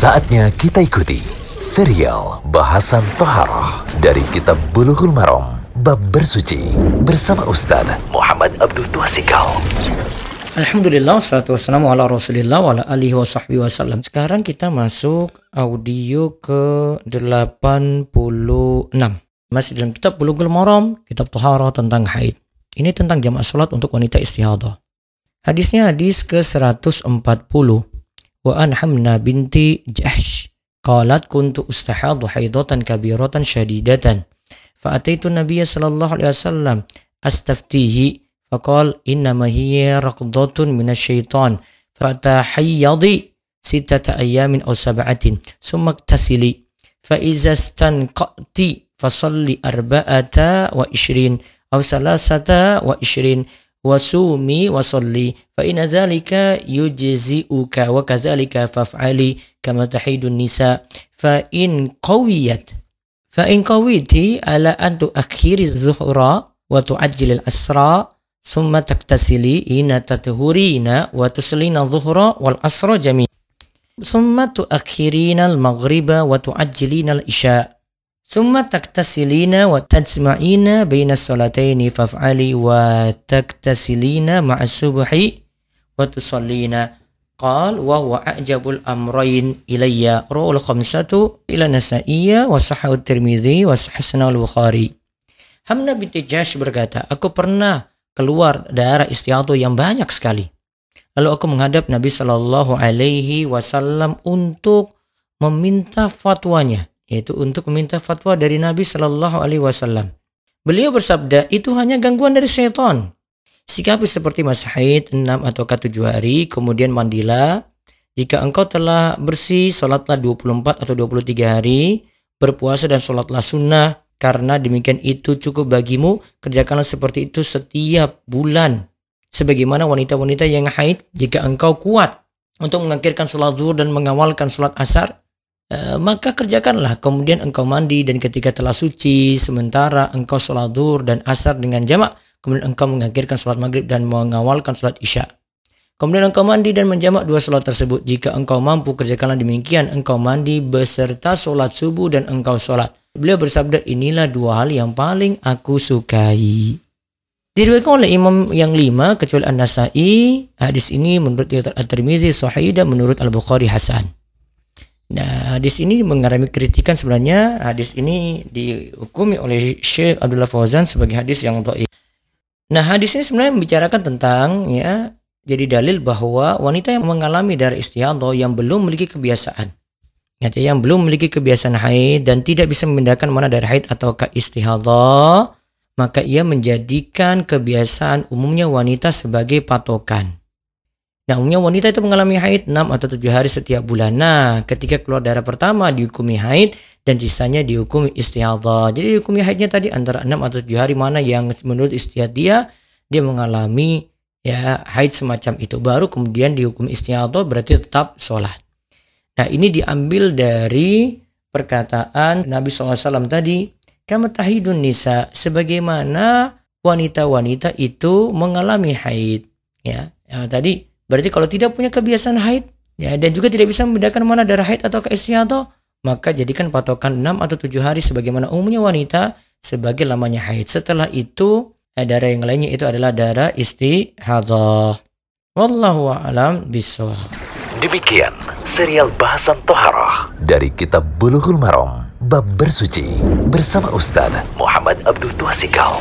Saatnya kita ikuti serial bahasan Toharoh dari Kitab Bulughul Maram Bab Bersuci bersama Ustaz Muhammad Abdul Tuasikal. Alhamdulillah, salatu wassalamu ala rasulillah wa ala alihi wa sahbihi wasallam. Sekarang kita masuk audio ke 86. Masih dalam kitab Bulughul Maram, kitab Toharoh tentang haid. Ini tentang jamaah salat untuk wanita istihadah. Hadisnya hadis ke-140. وأن حمنا بنت جحش. قالت كنت أستحاض حيضة كبيرة شديدة. فأتيت النبي صلى الله عليه وسلم أستفتيه فقال إنما هي ركضة من الشيطان فتحيضي ستة أيام أو سبعة ثم اغتسلي. فإذا استنقأت فصلي أربعة وعشرين أو ثلاثة وعشرين وصومي وصلي فإن ذلك يجزئك وكذلك فافعلي كما تحيد النساء فإن قويت فإن قويت على أن تؤخري الظهر وتعجل العصر ثم تغتسلي إن تطهرين وتصلين الظهر والعصر جميعا ثم تؤخرين المغرب وتعجلين العشاء Summa taktasilina wa tajma'ina baina salataini faf'ali wa taktasilina ma'a subhi wa tusallina. Qal wa huwa a'jabul amrayn ilayya. Ru'ul khamsatu ila nasa'iyya wa sahahu tirmidhi wa sahasana bukhari Hamna binti Jash berkata, aku pernah keluar daerah istiadu yang banyak sekali. Lalu aku menghadap Nabi Shallallahu Alaihi Wasallam untuk meminta fatwanya yaitu untuk meminta fatwa dari Nabi Shallallahu Alaihi Wasallam. Beliau bersabda, itu hanya gangguan dari syaitan. Sikapi seperti masa haid 6 atau 7 hari, kemudian mandilah. Jika engkau telah bersih, sholatlah 24 atau 23 hari, berpuasa dan sholatlah sunnah, karena demikian itu cukup bagimu, kerjakanlah seperti itu setiap bulan. Sebagaimana wanita-wanita yang haid, jika engkau kuat untuk mengakhirkan sholat zuhur dan mengawalkan sholat asar, Eh, maka kerjakanlah. Kemudian engkau mandi dan ketika telah suci sementara engkau sholat duhur dan asar dengan jamak kemudian engkau mengakhirkan sholat maghrib dan mengawalkan sholat isya. Kemudian engkau mandi dan menjamak dua sholat tersebut. Jika engkau mampu kerjakanlah demikian. Engkau mandi beserta sholat subuh dan engkau sholat. Beliau bersabda inilah dua hal yang paling aku sukai. Diriwayatkan oleh imam yang lima kecuali An-Nasai. Hadis ini menurut At-Tirmizi sahih dan menurut Al-Bukhari hasan Nah, hadis ini mengalami kritikan sebenarnya hadis ini dihukumi oleh Syekh Abdullah Fauzan sebagai hadis yang dhaif. Nah, hadis ini sebenarnya membicarakan tentang ya jadi dalil bahwa wanita yang mengalami darah istihadah yang belum memiliki kebiasaan ya, yang belum memiliki kebiasaan haid dan tidak bisa membedakan mana darah haid atau istihadah maka ia menjadikan kebiasaan umumnya wanita sebagai patokan. Nah, umumnya wanita itu mengalami haid 6 atau 7 hari setiap bulan. Nah, ketika keluar darah pertama dihukumi haid dan sisanya dihukumi istihadah. Jadi dihukumi haidnya tadi antara 6 atau 7 hari mana yang menurut istiadah dia dia mengalami ya haid semacam itu. Baru kemudian dihukumi istihadah berarti tetap sholat. Nah, ini diambil dari perkataan Nabi SAW tadi, kama tahidun nisa sebagaimana wanita-wanita itu mengalami haid ya. ya tadi Berarti kalau tidak punya kebiasaan haid ya dan juga tidak bisa membedakan mana darah haid atau istihadah, maka jadikan patokan 6 atau 7 hari sebagaimana umumnya wanita sebagai lamanya haid. Setelah itu eh, darah yang lainnya itu adalah darah istihadah. Wallahu a'lam bishawab. Demikian serial bahasan toharah dari kitab Bulughul Maram bab bersuci bersama Ustaz Muhammad Abdul Tuasikal.